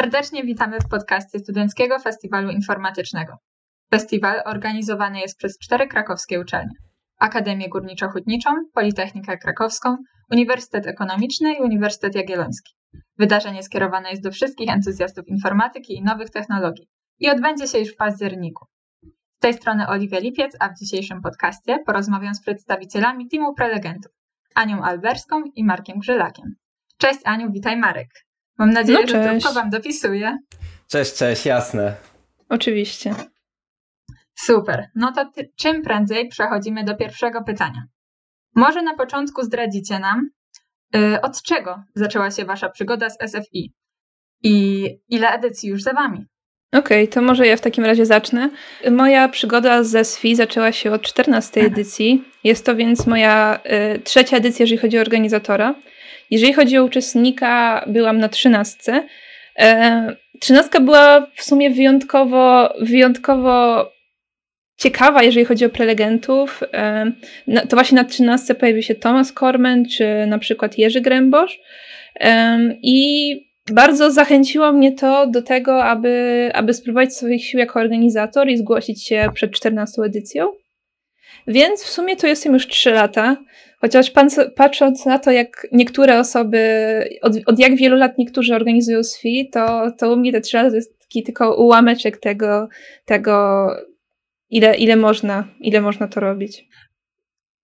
Serdecznie witamy w podcaście Studenckiego Festiwalu Informatycznego. Festiwal organizowany jest przez cztery krakowskie uczelnie. Akademię Górniczo-Hutniczą, Politechnikę Krakowską, Uniwersytet Ekonomiczny i Uniwersytet Jagielloński. Wydarzenie skierowane jest do wszystkich entuzjastów informatyki i nowych technologii i odbędzie się już w październiku. Z tej strony Oliwia Lipiec, a w dzisiejszym podcaście porozmawiam z przedstawicielami teamu prelegentów, Anią Alberską i Markiem Grzylakiem. Cześć Aniu, witaj Marek. Mam nadzieję, no, że trupko Wam dopisuje. Cześć, cześć, jasne. Oczywiście. Super. No to ty, czym prędzej przechodzimy do pierwszego pytania. Może na początku zdradzicie nam, yy, od czego zaczęła się Wasza przygoda z SFI i ile edycji już za Wami? Okej, okay, to może ja w takim razie zacznę. Moja przygoda z SFI zaczęła się od 14 edycji. Jest to więc moja y, trzecia edycja, jeżeli chodzi o organizatora. Jeżeli chodzi o uczestnika, byłam na trzynastce. E, trzynastka była w sumie wyjątkowo, wyjątkowo ciekawa, jeżeli chodzi o prelegentów. E, to właśnie na trzynastce pojawił się Thomas Kormen, czy na przykład Jerzy Grębosz. E, I bardzo zachęciło mnie to do tego, aby, aby spróbować swoich sił jako organizator i zgłosić się przed 14 edycją. Więc w sumie to jestem już 3 lata. Chociaż pan, patrząc na to, jak niektóre osoby, od, od jak wielu lat niektórzy organizują SFI, to, to u mnie te trzy lata to jest taki tylko ułameczek tego, tego ile, ile, można, ile można to robić.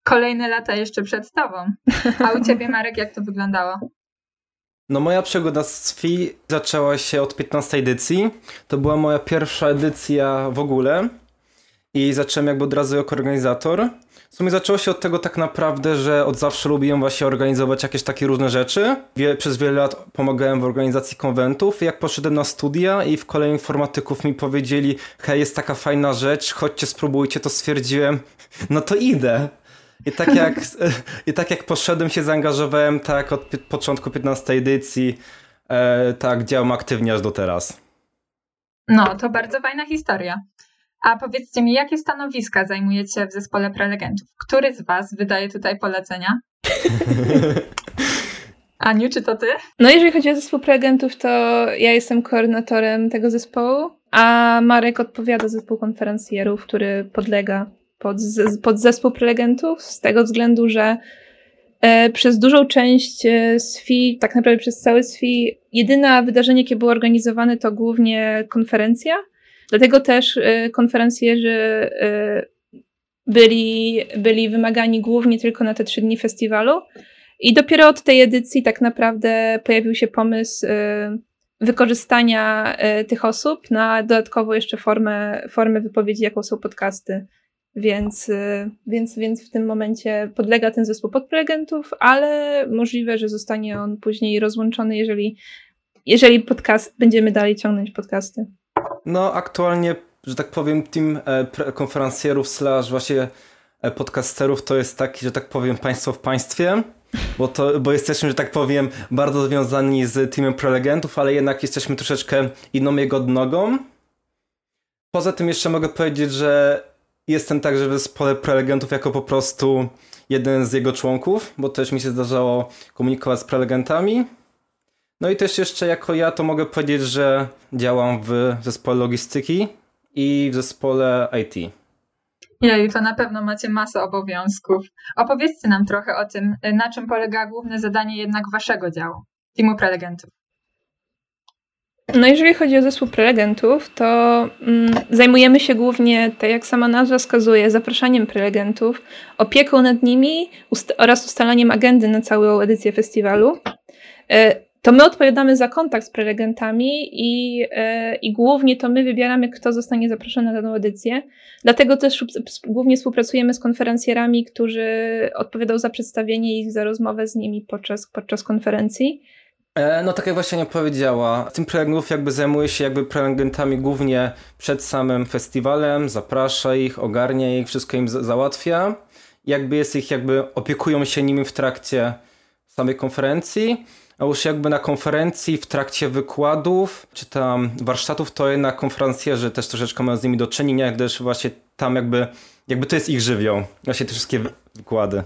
Kolejne lata jeszcze przed tobą. A u ciebie, Marek, jak to wyglądało? No moja przygoda z SFI zaczęła się od 15 edycji. To była moja pierwsza edycja w ogóle i zacząłem jakby od razu jako organizator. W sumie zaczęło się od tego tak naprawdę, że od zawsze lubiłem właśnie organizować jakieś takie różne rzeczy. Wie, przez wiele lat pomagałem w organizacji konwentów. Jak poszedłem na studia i w kolei informatyków mi powiedzieli, hej, jest taka fajna rzecz, chodźcie, spróbujcie, to stwierdziłem, no to idę. I tak jak, i tak jak poszedłem, się zaangażowałem, tak od początku 15 edycji, e, tak działam aktywnie aż do teraz. No, to bardzo fajna historia. A powiedzcie mi, jakie stanowiska zajmujecie w zespole prelegentów? Który z Was wydaje tutaj polecenia? Aniu, czy to ty? No, jeżeli chodzi o zespół prelegentów, to ja jestem koordynatorem tego zespołu, a Marek odpowiada za zespół konferencjerów, który podlega pod, pod zespół prelegentów, z tego względu, że e, przez dużą część e, SFI, tak naprawdę przez cały SFI, jedyne wydarzenie, jakie było organizowane, to głównie konferencja Dlatego też y, konferencjerzy y, byli, byli wymagani głównie tylko na te trzy dni festiwalu. I dopiero od tej edycji tak naprawdę pojawił się pomysł y, wykorzystania tych osób na dodatkowo jeszcze formę, formę wypowiedzi, jaką są podcasty. Więc, więc, więc w tym momencie podlega ten zespół podprelegentów, ale możliwe, że zostanie on później rozłączony, jeżeli, jeżeli podcast, będziemy dalej ciągnąć podcasty. No aktualnie, że tak powiem, team e, konferencjerów slash właśnie e, podcasterów to jest taki, że tak powiem, państwo w państwie, bo, to, bo jesteśmy, że tak powiem, bardzo związani z teamem prelegentów, ale jednak jesteśmy troszeczkę inną jego odnogą. Poza tym jeszcze mogę powiedzieć, że jestem także w zespole prelegentów jako po prostu jeden z jego członków, bo też mi się zdarzało komunikować z prelegentami. No i też jeszcze jako ja to mogę powiedzieć, że działam w zespole logistyki i w zespole IT. Jej, to na pewno macie masę obowiązków. Opowiedzcie nam trochę o tym, na czym polega główne zadanie jednak waszego działu, teamu prelegentów. No jeżeli chodzi o zespół prelegentów, to mm, zajmujemy się głównie, tak jak sama nazwa wskazuje, zapraszaniem prelegentów, opieką nad nimi ust oraz ustalaniem agendy na całą edycję festiwalu. E, to my odpowiadamy za kontakt z prelegentami i, e, i głównie to my wybieramy, kto zostanie zaproszony na daną edycję. Dlatego też głównie współpracujemy z konferencjerami, którzy odpowiadają za przedstawienie ich, za rozmowę z nimi podczas, podczas konferencji. E, no tak jak właśnie nie powiedziała, tym prelegentów jakby zajmuje się jakby prelegentami głównie przed samym festiwalem, zaprasza ich, ogarnia ich, wszystko im załatwia. Jakby jest ich, jakby opiekują się nimi w trakcie samej konferencji a już jakby na konferencji, w trakcie wykładów, czy tam warsztatów, to jednak konferencjerzy też troszeczkę mają z nimi do czynienia, gdyż właśnie tam jakby, jakby to jest ich żywioł, właśnie te wszystkie wykłady.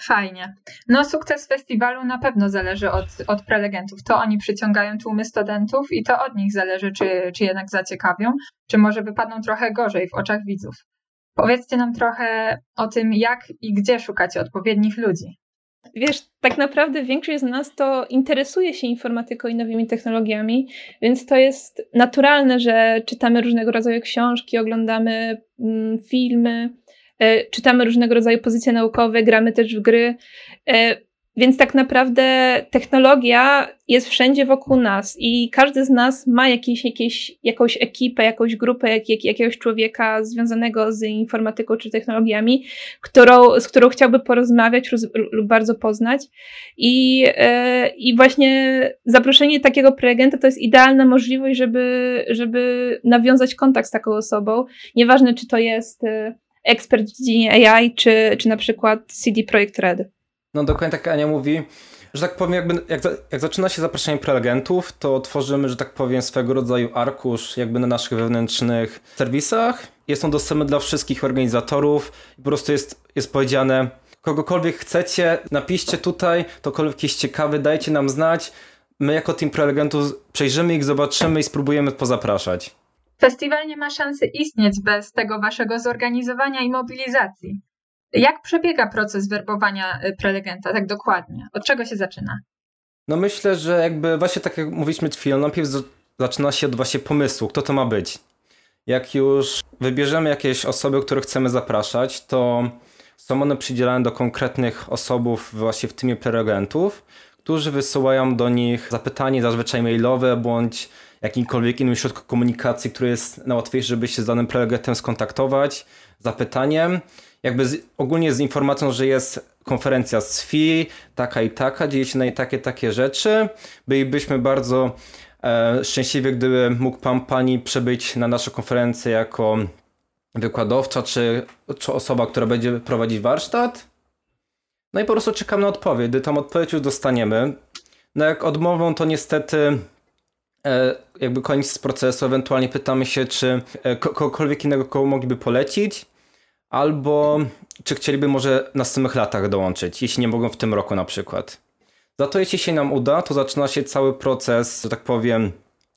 Fajnie. No, sukces festiwalu na pewno zależy od, od prelegentów. To oni przyciągają tłumy studentów i to od nich zależy, czy, czy jednak zaciekawią, czy może wypadną trochę gorzej w oczach widzów. Powiedzcie nam trochę o tym, jak i gdzie szukacie odpowiednich ludzi. Wiesz, tak naprawdę większość z nas to interesuje się informatyką i nowymi technologiami, więc to jest naturalne, że czytamy różnego rodzaju książki, oglądamy mm, filmy, e, czytamy różnego rodzaju pozycje naukowe, gramy też w gry. Więc tak naprawdę technologia jest wszędzie wokół nas i każdy z nas ma jakieś, jakieś, jakąś ekipę, jakąś grupę, jak, jak, jakiegoś człowieka związanego z informatyką czy technologiami, którą, z którą chciałby porozmawiać lub bardzo poznać. I, e, I właśnie zaproszenie takiego prelegenta to jest idealna możliwość, żeby, żeby nawiązać kontakt z taką osobą. Nieważne, czy to jest e, ekspert w dziedzinie AI, czy, czy na przykład CD Projekt Red. No dokładnie tak Ania mówi, że tak powiem, jakby, jak, jak zaczyna się zapraszanie prelegentów, to tworzymy, że tak powiem, swego rodzaju arkusz jakby na naszych wewnętrznych serwisach. Jest on dostępny dla wszystkich organizatorów po prostu jest, jest powiedziane, kogokolwiek chcecie, napiszcie tutaj, tokolwiek jest ciekawy, dajcie nam znać. My jako team prelegentów przejrzymy ich, zobaczymy i spróbujemy pozapraszać. Festiwal nie ma szansy istnieć bez tego waszego zorganizowania i mobilizacji. Jak przebiega proces werbowania y, prelegenta tak dokładnie? Od czego się zaczyna? No myślę, że jakby właśnie tak jak mówiliśmy przed chwilą, najpierw zaczyna się od właśnie pomysłu, kto to ma być. Jak już wybierzemy jakieś osoby, które chcemy zapraszać, to są one przydzielane do konkretnych osobów właśnie w tymie prelegentów, którzy wysyłają do nich zapytanie zazwyczaj mailowe bądź jakimkolwiek innym środku komunikacji, który jest najłatwiejszy, żeby się z danym prelegentem skontaktować, zapytaniem jakby z, ogólnie z informacją, że jest konferencja z FI, taka i taka, dzieje się na takie, takie rzeczy. Bylibyśmy bardzo e, szczęśliwi, gdyby mógł pan, pani przebyć na naszą konferencję jako wykładowca, czy, czy osoba, która będzie prowadzić warsztat. No i po prostu czekam na odpowiedź. Gdy tam odpowiedź już dostaniemy, no jak odmową, to niestety e, jakby koniec procesu. Ewentualnie pytamy się, czy e, kogokolwiek innego kogo mogliby polecić albo czy chcieliby może w następnych latach dołączyć, jeśli nie mogą w tym roku na przykład. Za to jeśli się nam uda, to zaczyna się cały proces, że tak powiem,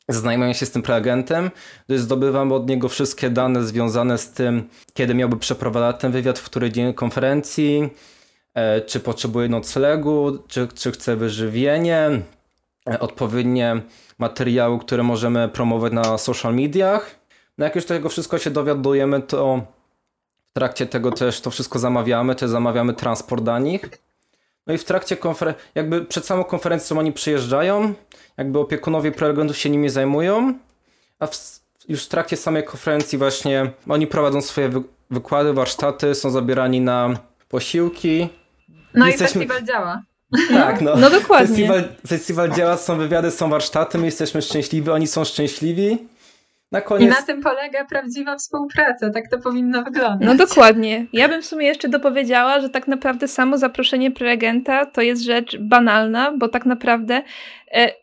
znajomenia się z tym prelegentem, gdy zdobywamy od niego wszystkie dane związane z tym, kiedy miałby przeprowadzać ten wywiad, w który dzień konferencji, e, czy potrzebuje noclegu, czy, czy chce wyżywienie, e, odpowiednie materiały, które możemy promować na social mediach. No jak już tego wszystko się dowiadujemy, to w trakcie tego też to wszystko zamawiamy, też zamawiamy transport dla nich. No i w trakcie konferencji, jakby przed samą konferencją oni przyjeżdżają, jakby opiekunowie prelegentów się nimi zajmują, a w, już w trakcie samej konferencji właśnie oni prowadzą swoje wy, wykłady, warsztaty, są zabierani na posiłki. No i, i festiwal działa. Tak, no. No dokładnie. Festiwal, festiwal działa, są wywiady, są warsztaty, my jesteśmy szczęśliwi, oni są szczęśliwi. Na koniec... I na tym polega prawdziwa współpraca, tak to powinno wyglądać. No dokładnie. Ja bym w sumie jeszcze dopowiedziała, że tak naprawdę samo zaproszenie prelegenta to jest rzecz banalna, bo tak naprawdę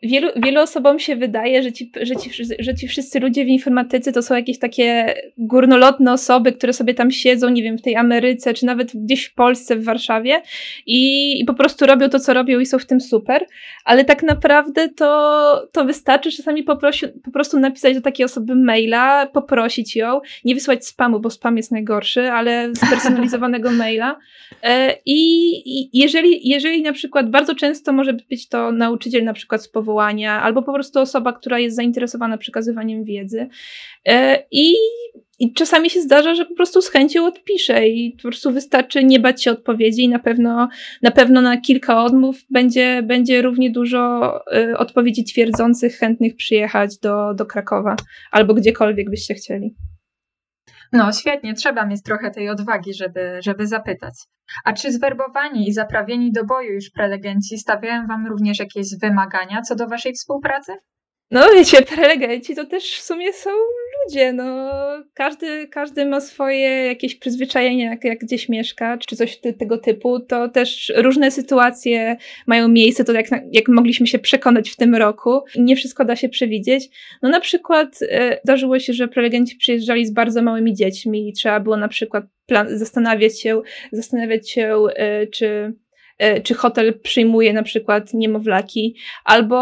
wielu, wielu osobom się wydaje, że ci, że, ci, że ci wszyscy ludzie w informatyce to są jakieś takie górnolotne osoby, które sobie tam siedzą, nie wiem, w tej Ameryce, czy nawet gdzieś w Polsce, w Warszawie i, i po prostu robią to, co robią i są w tym super, ale tak naprawdę to, to wystarczy czasami poprosi, po prostu napisać do takiej osoby maila, poprosić ją, nie wysłać spamu, bo spam jest najgorszy, ale spersonalizowanego maila. E, i, i jeżeli, jeżeli na przykład bardzo często może być to nauczyciel na przykład z powołania, albo po prostu osoba, która jest zainteresowana przekazywaniem wiedzy. E, I, I czasami się zdarza, że po prostu z chęcią odpiszę i po prostu wystarczy nie bać się odpowiedzi i na pewno na, pewno na kilka odmów będzie, będzie równie dużo e, odpowiedzi twierdzących, chętnych przyjechać do, do Krakowa albo gdziekolwiek byście chcieli. No świetnie, trzeba mieć trochę tej odwagi, żeby, żeby zapytać. A czy zwerbowani i zaprawieni do boju już prelegenci stawiają Wam również jakieś wymagania co do Waszej współpracy? No wiecie, prelegenci to też w sumie są ludzie, no. Każdy, każdy ma swoje jakieś przyzwyczajenia, jak, jak gdzieś mieszka, czy coś ty, tego typu. To też różne sytuacje mają miejsce, to jak, jak mogliśmy się przekonać w tym roku. Nie wszystko da się przewidzieć. No na przykład e, zdarzyło się, że prelegenci przyjeżdżali z bardzo małymi dziećmi i trzeba było na przykład plan, zastanawiać się, zastanawiać się, e, czy czy hotel przyjmuje na przykład niemowlaki, albo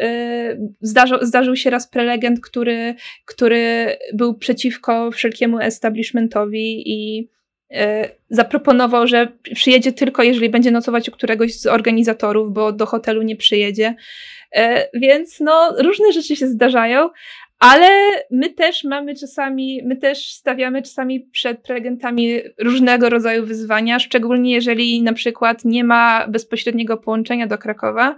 e, zdarzył, zdarzył się raz prelegent, który, który był przeciwko wszelkiemu establishmentowi i e, zaproponował, że przyjedzie tylko, jeżeli będzie nocować u któregoś z organizatorów, bo do hotelu nie przyjedzie. Więc no, różne rzeczy się zdarzają, ale my też mamy czasami, my też stawiamy czasami przed prelegentami różnego rodzaju wyzwania, szczególnie jeżeli na przykład nie ma bezpośredniego połączenia do Krakowa.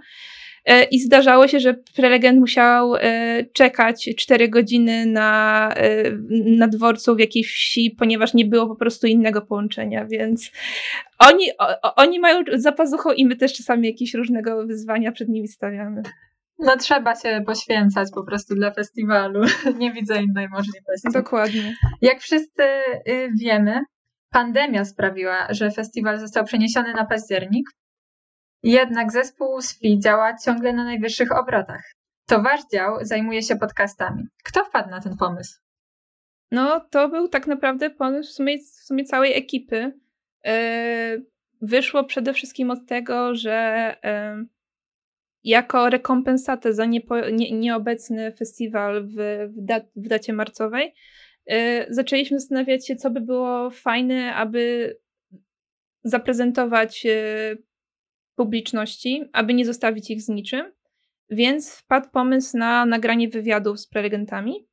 E, I zdarzało się, że prelegent musiał e, czekać 4 godziny na, e, na dworcu w jakiejś wsi, ponieważ nie było po prostu innego połączenia, więc oni, oni mają zapazuchą i my też czasami jakieś różnego wyzwania przed nimi stawiamy. No trzeba się poświęcać po prostu dla festiwalu. Nie widzę innej możliwości. Dokładnie. Jak wszyscy y, wiemy, pandemia sprawiła, że festiwal został przeniesiony na październik. Jednak zespół SFI działa ciągle na najwyższych obrotach. To wasz dział zajmuje się podcastami. Kto wpadł na ten pomysł? No, to był tak naprawdę pomysł w sumie, w sumie całej ekipy. Yy, wyszło przede wszystkim od tego, że yy, jako rekompensatę za niepo, nie, nieobecny festiwal w, w, dat, w dacie marcowej, yy, zaczęliśmy zastanawiać się, co by było fajne, aby zaprezentować yy, publiczności, aby nie zostawić ich z niczym. Więc wpadł pomysł na nagranie wywiadów z prelegentami.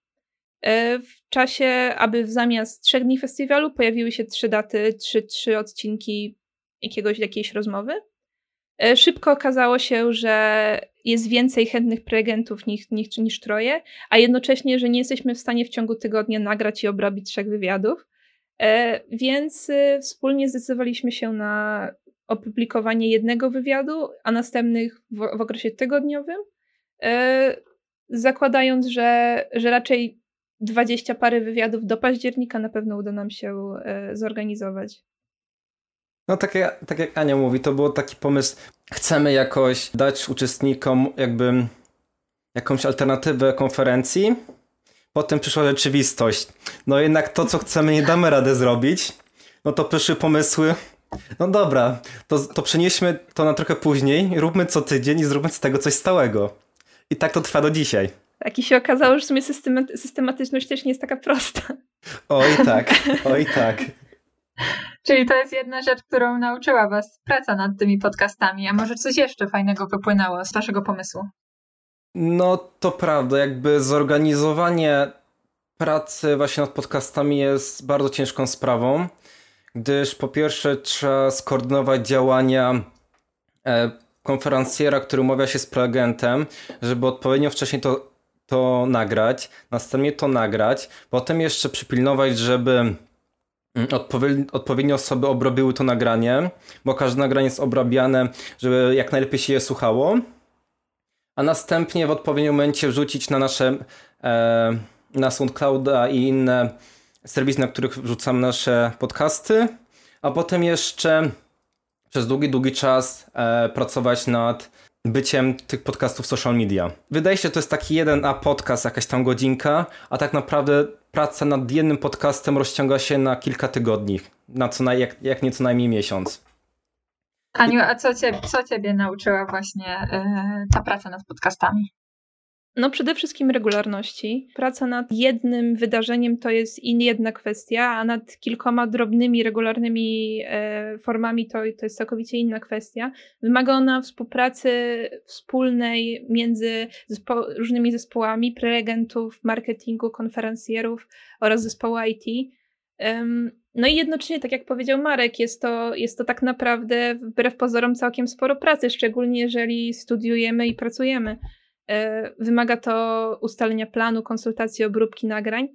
Y, w czasie, aby zamiast trzech dni festiwalu pojawiły się trzy daty, trzy, trzy odcinki jakiegoś, jakiejś rozmowy. E, szybko okazało się, że jest więcej chętnych prelegentów niż, niż, niż troje, a jednocześnie, że nie jesteśmy w stanie w ciągu tygodnia nagrać i obrobić trzech wywiadów. E, więc y, wspólnie zdecydowaliśmy się na opublikowanie jednego wywiadu, a następnych w, w okresie tygodniowym, e, zakładając, że, że raczej 20 parę wywiadów do października na pewno uda nam się zorganizować. No tak jak, tak jak Ania mówi, to był taki pomysł, chcemy jakoś dać uczestnikom jakby jakąś alternatywę konferencji. Potem przyszła rzeczywistość. No jednak to, co chcemy, nie damy rady zrobić. No to przyszły pomysły. No dobra, to, to przenieśmy to na trochę później, róbmy co tydzień i zróbmy z tego coś stałego. I tak to trwa do dzisiaj. Tak, i się okazało, że w sumie systematyczność też nie jest taka prosta. Oj tak, oj tak. Czyli to jest jedna rzecz, którą nauczyła Was praca nad tymi podcastami, a może coś jeszcze fajnego wypłynęło z Waszego pomysłu? No to prawda, jakby zorganizowanie pracy właśnie nad podcastami jest bardzo ciężką sprawą, gdyż po pierwsze trzeba skoordynować działania e, konferencjera, który umawia się z prelegentem, żeby odpowiednio wcześniej to, to nagrać, następnie to nagrać, potem jeszcze przypilnować, żeby odpowiednie osoby obrobiły to nagranie, bo każde nagranie jest obrabiane, żeby jak najlepiej się je słuchało, a następnie w odpowiednim momencie wrzucić na nasze e, na SoundClouda i inne serwisy, na których wrzucam nasze podcasty, a potem jeszcze przez długi, długi czas e, pracować nad byciem tych podcastów social media. Wydaje się, że to jest taki jeden a podcast, jakaś tam godzinka, a tak naprawdę praca nad jednym podcastem rozciąga się na kilka tygodni, na co na, jak, jak nie co najmniej miesiąc. Aniu, a co, cię, co ciebie nauczyła właśnie yy, ta praca nad podcastami? No przede wszystkim regularności. Praca nad jednym wydarzeniem to jest jedna kwestia, a nad kilkoma drobnymi, regularnymi e, formami to, to jest całkowicie inna kwestia. Wymaga ona współpracy wspólnej między zespo różnymi zespołami, prelegentów, marketingu, konferencjerów oraz zespołu IT. Um, no i jednocześnie, tak jak powiedział Marek, jest to, jest to tak naprawdę wbrew pozorom całkiem sporo pracy, szczególnie jeżeli studiujemy i pracujemy. E, wymaga to ustalenia planu, konsultacji, obróbki nagrań.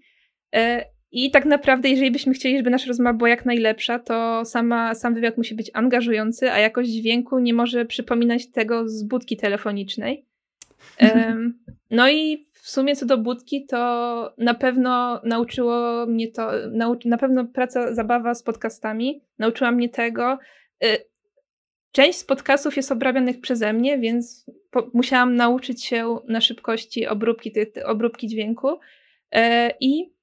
E, I tak naprawdę, jeżeli byśmy chcieli, żeby nasza rozmowa była jak najlepsza, to sama, sam wywiad musi być angażujący, a jakość dźwięku nie może przypominać tego z budki telefonicznej. No i w sumie co do budki, to na pewno nauczyło mnie to, na pewno praca, zabawa z podcastami nauczyła mnie tego. Część z podcastów jest obrabianych przeze mnie, więc po, musiałam nauczyć się na szybkości obróbki, ty, obróbki dźwięku. E, I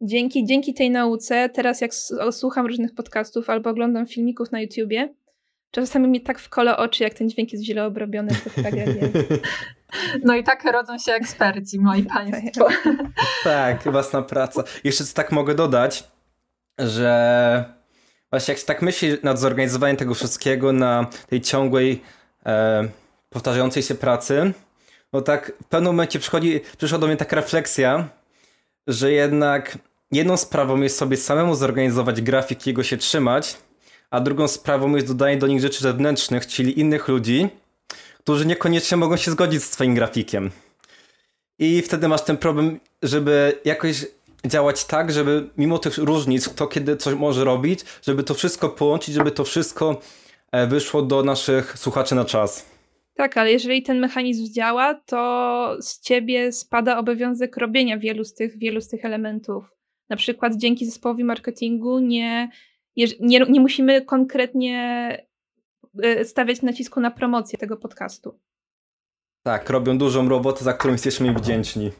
dzięki, dzięki tej nauce, teraz jak słucham różnych podcastów albo oglądam filmików na YouTubie, czasami mi tak w kole oczy, jak ten dźwięk jest źle obrobiony, to tragedia. No i tak rodzą się eksperci, moi państwo. Tak, własna praca. Jeszcze co tak mogę dodać, że właśnie jak się tak myśli nad zorganizowaniem tego wszystkiego na tej ciągłej, e, powtarzającej się pracy, no tak w pewnym momencie przychodzi, przyszła do mnie taka refleksja, że jednak jedną sprawą jest sobie samemu zorganizować grafik i jego się trzymać, a drugą sprawą jest dodanie do nich rzeczy zewnętrznych, czyli innych ludzi, którzy niekoniecznie mogą się zgodzić z twoim grafikiem. I wtedy masz ten problem, żeby jakoś działać tak, żeby mimo tych różnic, kto kiedy coś może robić, żeby to wszystko połączyć, żeby to wszystko e, wyszło do naszych słuchaczy na czas. Tak, ale jeżeli ten mechanizm działa, to z ciebie spada obowiązek robienia wielu z tych, wielu z tych elementów. Na przykład dzięki zespołowi marketingu nie, nie, nie musimy konkretnie Y, stawiać nacisku na promocję tego podcastu. Tak, robią dużą robotę, za którą jesteśmy im wdzięczni.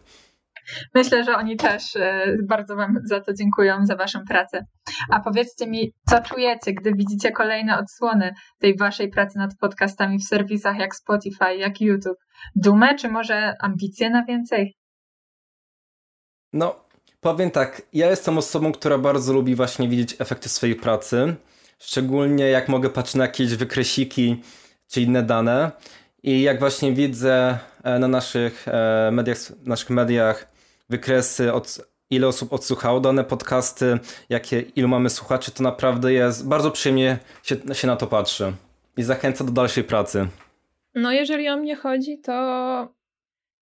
Myślę, że oni też y, bardzo Wam za to dziękują, za Waszą pracę. A powiedzcie mi, co czujecie, gdy widzicie kolejne odsłony tej Waszej pracy nad podcastami w serwisach jak Spotify, jak YouTube? Dumę, czy może ambicje na więcej? No, powiem tak, ja jestem osobą, która bardzo lubi właśnie widzieć efekty swojej pracy. Szczególnie jak mogę patrzeć na jakieś wykresiki czy inne dane. I jak właśnie widzę e, na naszych e, mediach, naszych mediach wykresy, od ile osób odsłuchało dane podcasty, jakie, ilu mamy słuchaczy, to naprawdę jest bardzo przyjemnie się, się na to patrzy i zachęca do dalszej pracy. No, jeżeli o mnie chodzi, to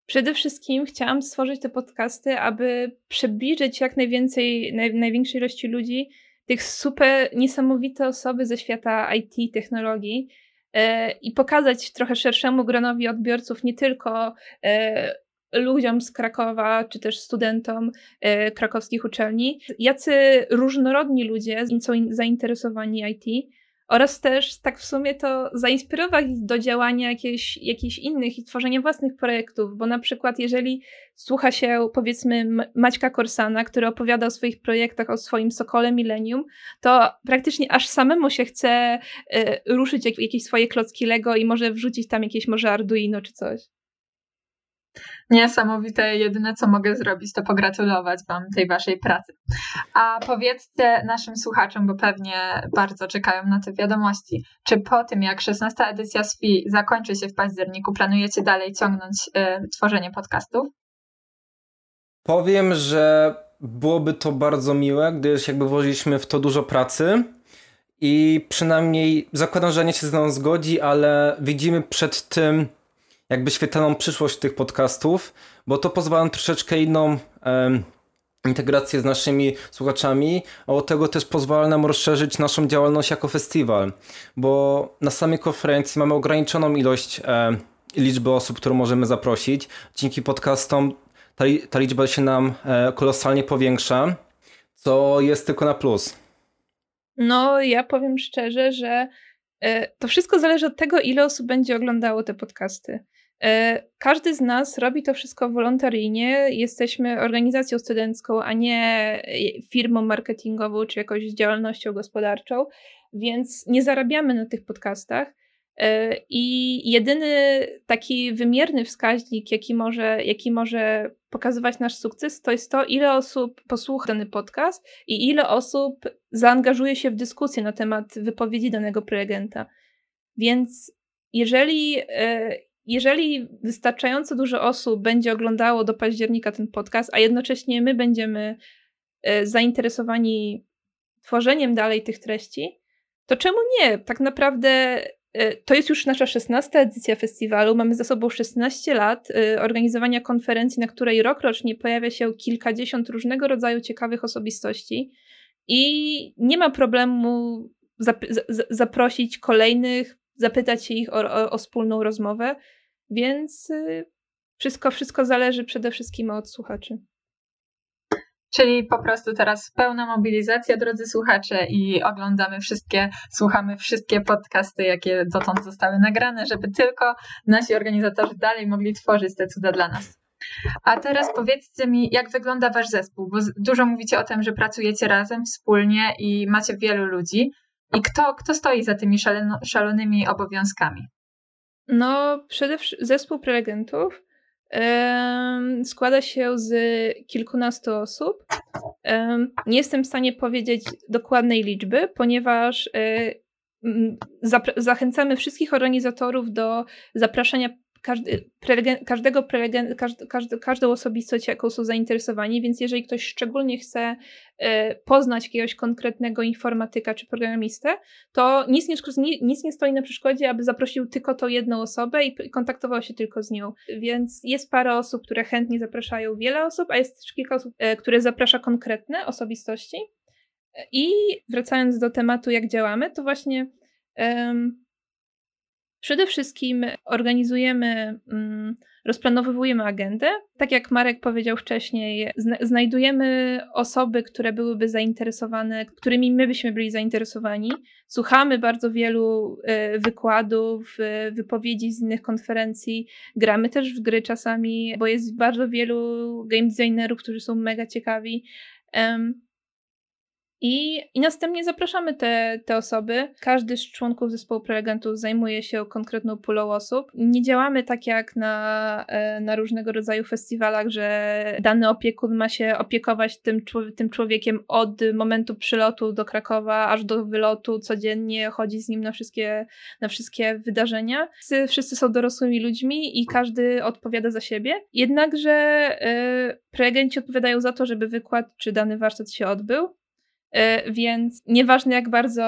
przede wszystkim chciałam stworzyć te podcasty, aby przybliżyć jak najwięcej, naj, największej ilości ludzi tych super niesamowite osoby ze świata IT, technologii e, i pokazać trochę szerszemu gronowi odbiorców nie tylko e, ludziom z Krakowa, czy też studentom e, krakowskich uczelni, jacy różnorodni ludzie są zainteresowani IT oraz też tak w sumie to zainspirować do działania jakichś, jakichś innych i tworzenia własnych projektów, bo na przykład jeżeli słucha się powiedzmy Maćka Korsana, który opowiada o swoich projektach, o swoim Sokole Millennium, to praktycznie aż samemu się chce y, ruszyć jak, jakieś swoje klocki Lego i może wrzucić tam jakieś może Arduino czy coś. Niesamowite. Jedyne, co mogę zrobić, to pogratulować Wam tej Waszej pracy. A powiedzcie naszym słuchaczom, bo pewnie bardzo czekają na te wiadomości, czy po tym, jak 16. edycja SFI zakończy się w październiku, planujecie dalej ciągnąć y, tworzenie podcastów? Powiem, że byłoby to bardzo miłe, gdyż jakby włożyliśmy w to dużo pracy i przynajmniej zakładam, że nie się z nami zgodzi, ale widzimy przed tym jakby świetlaną przyszłość tych podcastów, bo to pozwala nam troszeczkę inną um, integrację z naszymi słuchaczami, a od tego też pozwala nam rozszerzyć naszą działalność jako festiwal, bo na samej konferencji mamy ograniczoną ilość e, liczby osób, które możemy zaprosić. Dzięki podcastom ta, ta liczba się nam e, kolosalnie powiększa, co jest tylko na plus. No, ja powiem szczerze, że e, to wszystko zależy od tego, ile osób będzie oglądało te podcasty. E, każdy z nas robi to wszystko wolontaryjnie. Jesteśmy organizacją studencką, a nie e, firmą marketingową czy jakąś działalnością gospodarczą, więc nie zarabiamy na tych podcastach. E, I jedyny taki wymierny wskaźnik, jaki może, jaki może pokazywać nasz sukces, to jest to, ile osób posłucha dany podcast i ile osób zaangażuje się w dyskusję na temat wypowiedzi danego prelegenta. Więc jeżeli jeżeli wystarczająco dużo osób będzie oglądało do października ten podcast, a jednocześnie my będziemy e, zainteresowani tworzeniem dalej tych treści, to czemu nie? Tak naprawdę e, to jest już nasza 16 edycja festiwalu. Mamy za sobą 16 lat e, organizowania konferencji, na której rokrocznie pojawia się kilkadziesiąt różnego rodzaju ciekawych osobistości i nie ma problemu zap zaprosić kolejnych zapytać się ich o, o, o wspólną rozmowę, więc y, Wszystko, wszystko zależy przede wszystkim od słuchaczy. Czyli po prostu teraz pełna mobilizacja, drodzy słuchacze, i oglądamy wszystkie, słuchamy wszystkie podcasty, jakie dotąd zostały nagrane, żeby tylko nasi organizatorzy dalej mogli tworzyć te cuda dla nas. A teraz powiedzcie mi, jak wygląda wasz zespół, bo dużo mówicie o tym, że pracujecie razem, wspólnie i macie wielu ludzi. I kto, kto stoi za tymi szaleno, szalonymi obowiązkami? No, przede wszystkim zespół prelegentów składa się z kilkunastu osób. Nie jestem w stanie powiedzieć dokładnej liczby, ponieważ e, zachęcamy wszystkich organizatorów do zapraszania każdy, prelegen, każdego prelegen, każdy, każdy, każdą osobistość, jaką są zainteresowani, więc jeżeli ktoś szczególnie chce y, poznać jakiegoś konkretnego informatyka czy programistę, to nic nie, nic nie stoi na przeszkodzie, aby zaprosił tylko tą jedną osobę i kontaktował się tylko z nią. Więc jest parę osób, które chętnie zapraszają wiele osób, a jest też kilka osób, y, które zaprasza konkretne osobistości. I wracając do tematu, jak działamy, to właśnie Przede wszystkim organizujemy, mm, rozplanowujemy agendę. Tak jak Marek powiedział wcześniej, znajdujemy osoby, które byłyby zainteresowane, którymi my byśmy byli zainteresowani. Słuchamy bardzo wielu e, wykładów, e, wypowiedzi z innych konferencji. Gramy też w gry czasami, bo jest bardzo wielu game designerów, którzy są mega ciekawi. I, I następnie zapraszamy te, te osoby. Każdy z członków zespołu prelegentów zajmuje się konkretną pulą osób. Nie działamy tak jak na, e, na różnego rodzaju festiwalach, że dany opiekun ma się opiekować tym, tym człowiekiem od momentu przylotu do Krakowa aż do wylotu codziennie, chodzi z nim na wszystkie, na wszystkie wydarzenia. Wszyscy, wszyscy są dorosłymi ludźmi i każdy odpowiada za siebie. Jednakże yy, prelegenci odpowiadają za to, żeby wykład czy dany warsztat się odbył. E, więc nieważne jak bardzo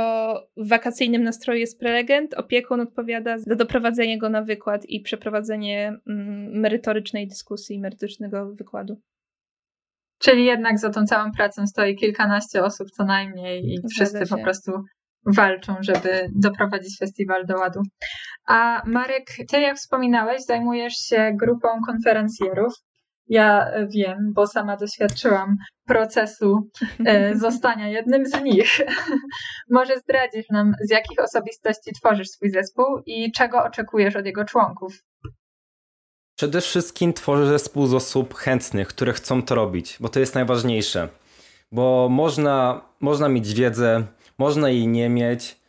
w wakacyjnym nastroju jest prelegent, opiekun odpowiada za doprowadzenie go na wykład i przeprowadzenie mm, merytorycznej dyskusji, merytorycznego wykładu. Czyli jednak za tą całą pracą stoi kilkanaście osób co najmniej i wszyscy po prostu walczą, żeby doprowadzić festiwal do ładu. A Marek, ty jak wspominałeś, zajmujesz się grupą konferencjerów. Ja wiem, bo sama doświadczyłam procesu e, zostania jednym z nich. Może zdradzisz nam, z jakich osobistości tworzysz swój zespół i czego oczekujesz od jego członków? Przede wszystkim tworzę zespół z osób chętnych, które chcą to robić, bo to jest najważniejsze. Bo można, można mieć wiedzę, można jej nie mieć.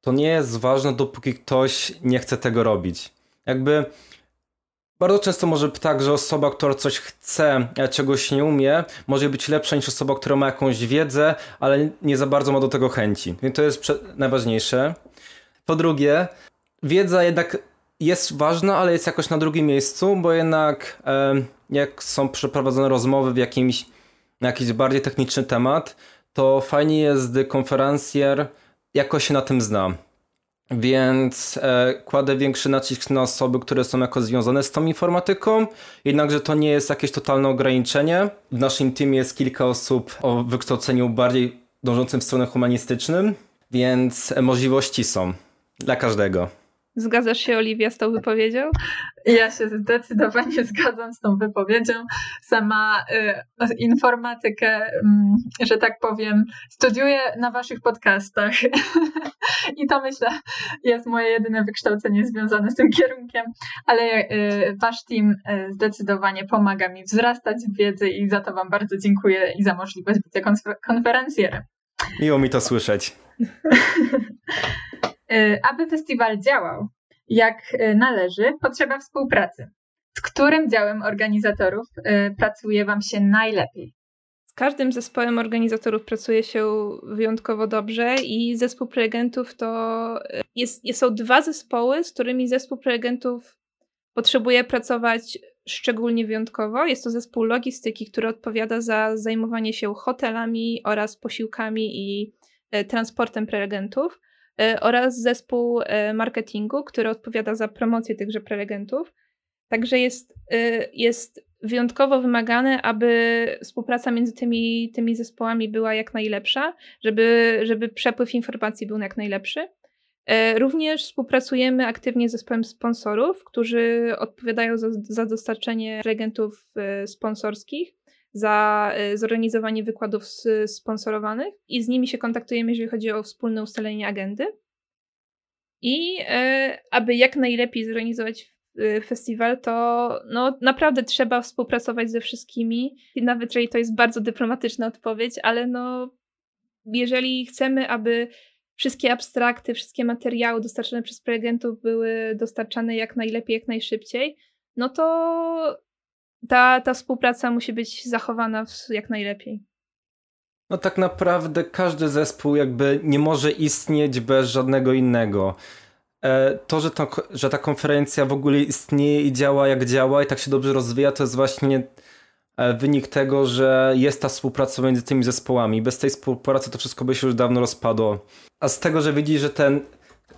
To nie jest ważne, dopóki ktoś nie chce tego robić. Jakby bardzo często może tak, że osoba, która coś chce, a czegoś nie umie, może być lepsza niż osoba, która ma jakąś wiedzę, ale nie za bardzo ma do tego chęci. Więc to jest najważniejsze. Po drugie, wiedza jednak jest ważna, ale jest jakoś na drugim miejscu, bo jednak e, jak są przeprowadzone rozmowy w jakimś, na jakiś bardziej techniczny temat, to fajnie jest, gdy konferencjer jakoś się na tym zna. Więc e, kładę większy nacisk na osoby, które są jako związane z tą informatyką, jednakże to nie jest jakieś totalne ograniczenie. W naszym teamie jest kilka osób o wykształceniu bardziej dążącym w stronę humanistycznym, więc możliwości są dla każdego. Zgadzasz się, Oliwia, z tą wypowiedzią? Ja się zdecydowanie zgadzam z tą wypowiedzią. Sama y, informatykę, y, że tak powiem, studiuję na waszych podcastach. I to myślę jest moje jedyne wykształcenie związane z tym kierunkiem, ale y, wasz team y, zdecydowanie pomaga mi wzrastać w wiedzy i za to wam bardzo dziękuję i za możliwość bycia konferencjerem. Miło mi to słyszeć. Y, aby festiwal działał jak należy, potrzeba współpracy. Z którym działem organizatorów pracuje Wam się najlepiej? Każdym zespołem organizatorów pracuje się wyjątkowo dobrze i zespół prelegentów to jest, są dwa zespoły, z którymi zespół prelegentów potrzebuje pracować szczególnie wyjątkowo. Jest to zespół logistyki, który odpowiada za zajmowanie się hotelami oraz posiłkami i transportem prelegentów. E, oraz zespół e, marketingu, który odpowiada za promocję tychże prelegentów. Także jest, e, jest wyjątkowo wymagane, aby współpraca między tymi, tymi zespołami była jak najlepsza, żeby, żeby przepływ informacji był jak najlepszy. E, również współpracujemy aktywnie z zespołem sponsorów, którzy odpowiadają za, za dostarczenie reagentów e, sponsorskich, za e, zorganizowanie wykładów sponsorowanych i z nimi się kontaktujemy, jeżeli chodzi o wspólne ustalenie agendy. I aby jak najlepiej zorganizować festiwal, to no, naprawdę trzeba współpracować ze wszystkimi. Nawet jeżeli to jest bardzo dyplomatyczna odpowiedź, ale no, jeżeli chcemy, aby wszystkie abstrakty, wszystkie materiały dostarczane przez prelegentów były dostarczane jak najlepiej, jak najszybciej, no to ta, ta współpraca musi być zachowana jak najlepiej. No tak naprawdę każdy zespół jakby nie może istnieć bez żadnego innego. E, to, że, to, że ta konferencja w ogóle istnieje i działa jak działa i tak się dobrze rozwija, to jest właśnie e, wynik tego, że jest ta współpraca między tymi zespołami. Bez tej współpracy to wszystko by się już dawno rozpadło. A z tego, że widzi, że ten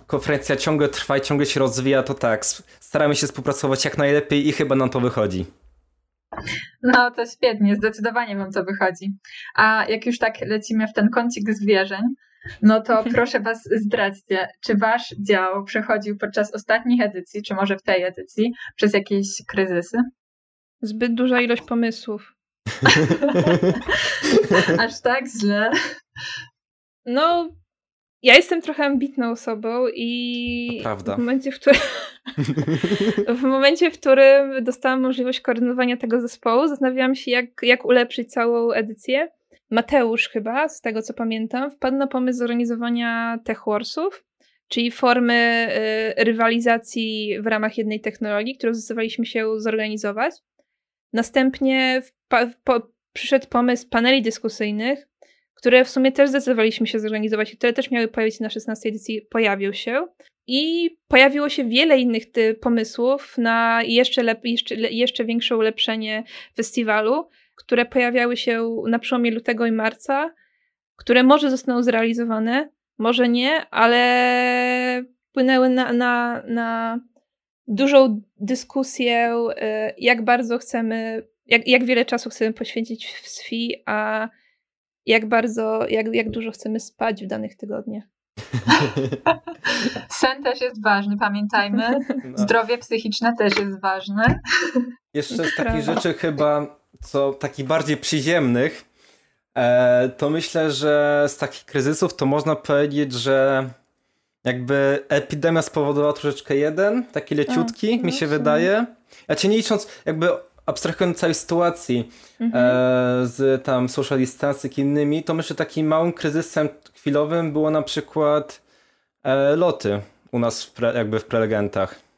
konferencja ciągle trwa i ciągle się rozwija, to tak, staramy się współpracować jak najlepiej i chyba nam to wychodzi. No to świetnie, zdecydowanie wam to wychodzi. A jak już tak lecimy w ten kącik zwierzeń, no to proszę was zdradźcie, czy wasz dział przechodził podczas ostatnich edycji, czy może w tej edycji, przez jakieś kryzysy? Zbyt duża ilość pomysłów. Aż tak źle. No, ja jestem trochę ambitną osobą i Prawda. w momencie, w którym w momencie, w którym dostałam możliwość koordynowania tego zespołu, zastanawiałam się, jak, jak ulepszyć całą edycję. Mateusz chyba, z tego co pamiętam, wpadł na pomysł zorganizowania TechWarsów, czyli formy y, rywalizacji w ramach jednej technologii, którą zdecydowaliśmy się zorganizować. Następnie po, przyszedł pomysł paneli dyskusyjnych, które w sumie też zdecydowaliśmy się zorganizować które też miały pojawić się na 16 edycji, pojawił się. I pojawiło się wiele innych pomysłów na jeszcze, jeszcze, jeszcze większe ulepszenie festiwalu, które pojawiały się na przełomie lutego i marca, które może zostaną zrealizowane, może nie, ale wpłynęły na, na, na dużą dyskusję, y, jak bardzo chcemy, jak, jak wiele czasu chcemy poświęcić w SFI, a jak bardzo, jak, jak dużo chcemy spać w danych tygodniach. Sen też jest ważny, pamiętajmy. No. Zdrowie psychiczne też jest ważne. Jeszcze z takich rzeczy chyba, co takich bardziej przyziemnych, e, to myślę, że z takich kryzysów to można powiedzieć, że jakby epidemia spowodowała troszeczkę jeden, taki leciutki, A, mi się wydaje. Ja cię nie licząc, jakby abstrahując całej sytuacji mhm. e, z tam social distancing i innymi, to myślę takim małym kryzysem chwilowym było na przykład e, loty u nas w pre, jakby w prelegentach.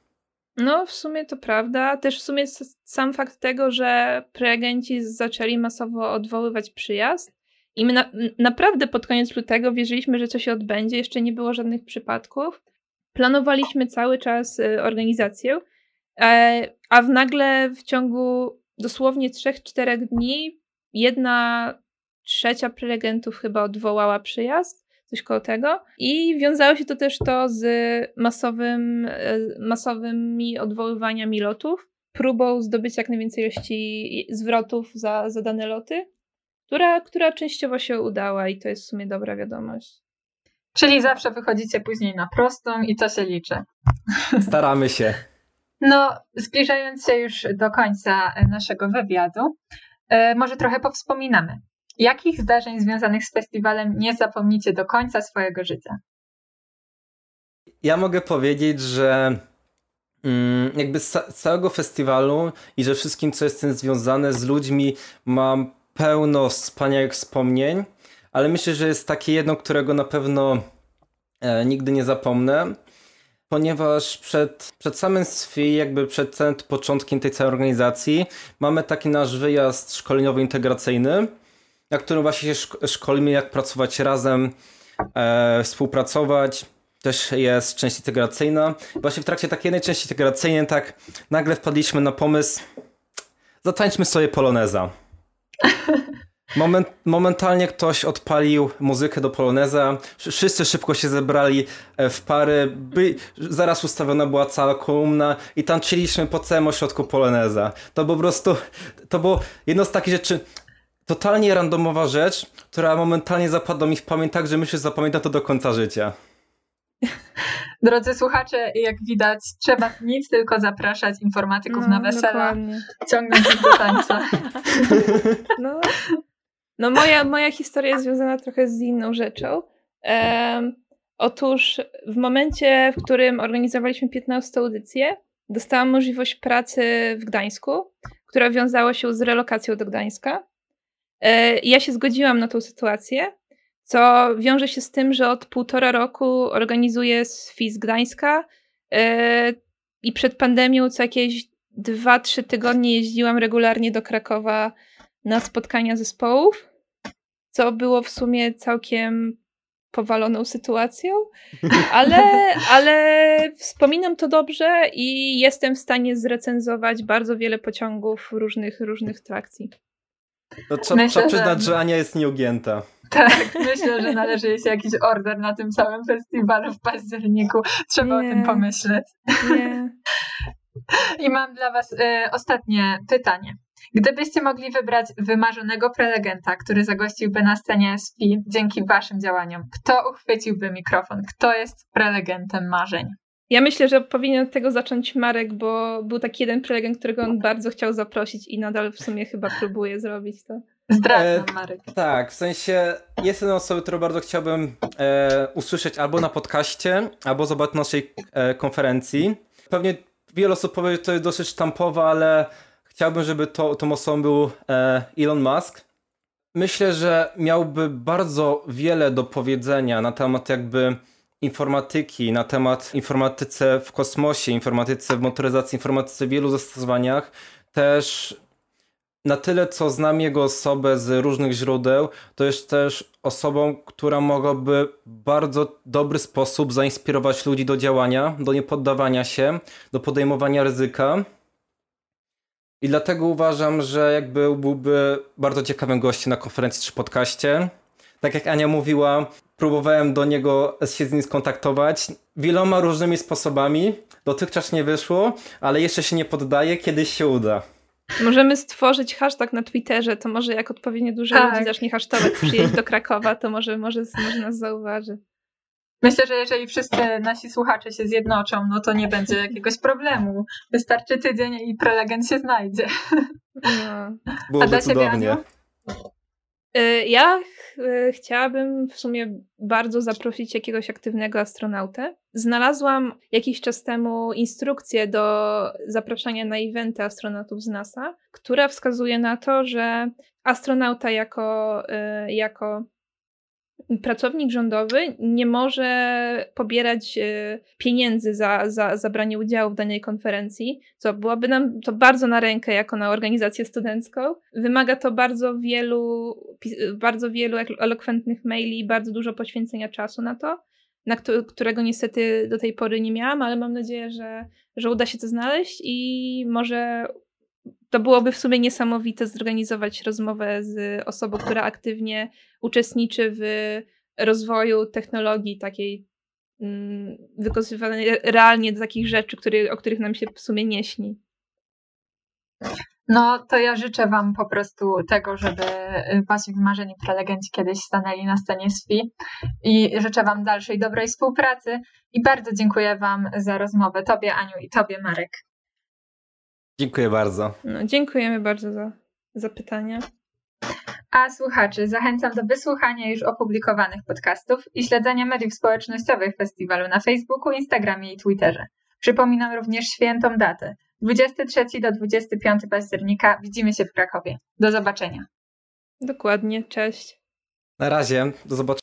No, w sumie to prawda. Też w sumie sam fakt tego, że prelegenci zaczęli masowo odwoływać przyjazd i my na, naprawdę pod koniec lutego wierzyliśmy, że coś się odbędzie. Jeszcze nie było żadnych przypadków. Planowaliśmy cały czas y, organizację, E, a w nagle w ciągu dosłownie 3-4 dni jedna trzecia prelegentów chyba odwołała przyjazd, coś koło tego. I wiązało się to też to z masowym, e, masowymi odwoływaniami lotów, próbą zdobycia jak najwięcej ilości zwrotów za, za dane loty, która, która częściowo się udała i to jest w sumie dobra wiadomość. Czyli zawsze wychodzicie później na prostą i to się liczy. Staramy się. No, zbliżając się już do końca naszego wywiadu, e, może trochę powspominamy. Jakich zdarzeń związanych z festiwalem nie zapomnicie do końca swojego życia? Ja mogę powiedzieć, że mm, jakby z całego festiwalu i że wszystkim, co jest związane z ludźmi, mam pełno wspaniałych wspomnień, ale myślę, że jest takie jedno, którego na pewno e, nigdy nie zapomnę ponieważ przed, przed samym SFI, jakby przed początkiem tej całej organizacji, mamy taki nasz wyjazd szkoleniowo-integracyjny, na którym właśnie się szkolimy, jak pracować razem, e, współpracować. Też jest część integracyjna. Właśnie w trakcie takiej jednej części integracyjnej tak nagle wpadliśmy na pomysł zatańczmy sobie poloneza. Moment, momentalnie ktoś odpalił muzykę do poloneza, wszyscy szybko się zebrali e, w pary, by, zaraz ustawiona była cała kolumna i tańczyliśmy po całym ośrodku poloneza. To po prostu, to było jedno z takich rzeczy, totalnie randomowa rzecz, która momentalnie zapadła mi w pamięć tak, że myślę, że zapamiętam to do końca życia. Drodzy słuchacze, jak widać, trzeba nic tylko zapraszać informatyków No, na wesela, dokładnie. ciągnąć ich do tańca. No, no moja, moja historia jest związana trochę z inną rzeczą. Em, otóż w momencie, w którym organizowaliśmy 15 audycję, dostałam możliwość pracy w Gdańsku, która wiązała się z relokacją do Gdańska. E, ja się zgodziłam na tą sytuację, co wiąże się z tym, że od półtora roku organizuję SFI z Gdańska e, i przed pandemią co jakieś dwa, trzy tygodnie jeździłam regularnie do Krakowa na spotkania zespołów, co było w sumie całkiem powaloną sytuacją, ale, ale wspominam to dobrze i jestem w stanie zrecenzować bardzo wiele pociągów różnych, różnych trakcji. To trzeba, Myślę, trzeba przyznać, że- że Ania jest nieugięta. Tak, myślę, że należy jej się jakiś order na tym całym festiwalu w październiku. Trzeba Nie. o tym pomyśleć. Nie. I mam dla Was e, ostatnie pytanie. Gdybyście mogli wybrać wymarzonego prelegenta, który zagościłby na scenie SP dzięki Waszym działaniom, kto uchwyciłby mikrofon? Kto jest prelegentem marzeń? Ja myślę, że powinien od tego zacząć Marek, bo był taki jeden prelegent, którego on bardzo chciał zaprosić i nadal w sumie chyba próbuje zrobić to. Zdradzam, E, Marek. Tak, w sensie jest jedna osoba, którą bardzo chciałbym e, usłyszeć albo na podcaście, albo zobaczyć na naszej e, konferencji. Pewnie wiele osób powie, że to jest dosyć sztampowe, ale chciałbym, żeby to, tą osobą był e, Elon Musk. Myślę, że miałby bardzo wiele do powiedzenia na temat jakby informatyki, na temat informatyce w kosmosie, informatyce w motoryzacji, informatyce w wielu zastosowaniach. Też na tyle, co znam jego osobę z różnych źródeł, to jest też osobą, która mogłaby w bardzo dobry sposób zainspirować ludzi do działania, do niepoddawania się, do podejmowania ryzyka. I dlatego uważam, że jakby byłby bardzo ciekawym gościem na konferencji czy podcaście. Tak jak Ania mówiła, próbowałem do niego się z nim skontaktować wieloma różnymi sposobami. Dotychczas nie wyszło, ale jeszcze się nie poddaję, kiedyś się uda. Możemy stworzyć hashtag na Twitterze, to może jak odpowiednio dużo Tak. ludzi zacznie hashtagować przyjeźdź do Krakowa, to może, może, może nas zauważy. Myślę, że jeżeli wszyscy nasi słuchacze się zjednoczą, no to nie będzie jakiegoś problemu. Wystarczy tydzień i prelegent się znajdzie. No. Byłoby dla ciebie, cudownie. Aniu? Y, Ja ch- y, chciałabym w sumie bardzo zaprosić jakiegoś aktywnego astronautę. Znalazłam jakiś czas temu instrukcję do zapraszania na eventy astronautów z NASA, która wskazuje na to, że astronauta jako, y, jako pracownik rządowy nie może pobierać y, pieniędzy za, za, za branie udziału w danej konferencji, co byłoby nam to bardzo na rękę jako na organizację studencką. Wymaga to bardzo wielu, bardzo wielu elo- elokwentnych maili i bardzo dużo poświęcenia czasu na to, na któ- którego niestety do tej pory nie miałam, ale mam nadzieję, że, że uda się to znaleźć i może to byłoby w sumie niesamowite zorganizować rozmowę z osobą, która aktywnie uczestniczy w rozwoju technologii takiej mm, wykorzystywanej realnie do takich rzeczy, który, o których nam się w sumie nie śni. No to ja życzę Wam po prostu tego, żeby y, Wasi wymarzeni prelegenci kiedyś stanęli na scenie SFI i życzę Wam dalszej dobrej współpracy i bardzo dziękuję Wam za rozmowę. Tobie Aniu i Tobie Marek. Dziękuję bardzo. No, dziękujemy bardzo za, za pytania. A słuchaczy zachęcam do wysłuchania już opublikowanych podcastów i śledzenia mediów społecznościowych festiwalu na Facebooku, Instagramie i Twitterze. Przypominam również świętą datę. 23 do 25 października widzimy się w Krakowie. Do zobaczenia. Dokładnie, cześć. Na razie, do zobaczenia.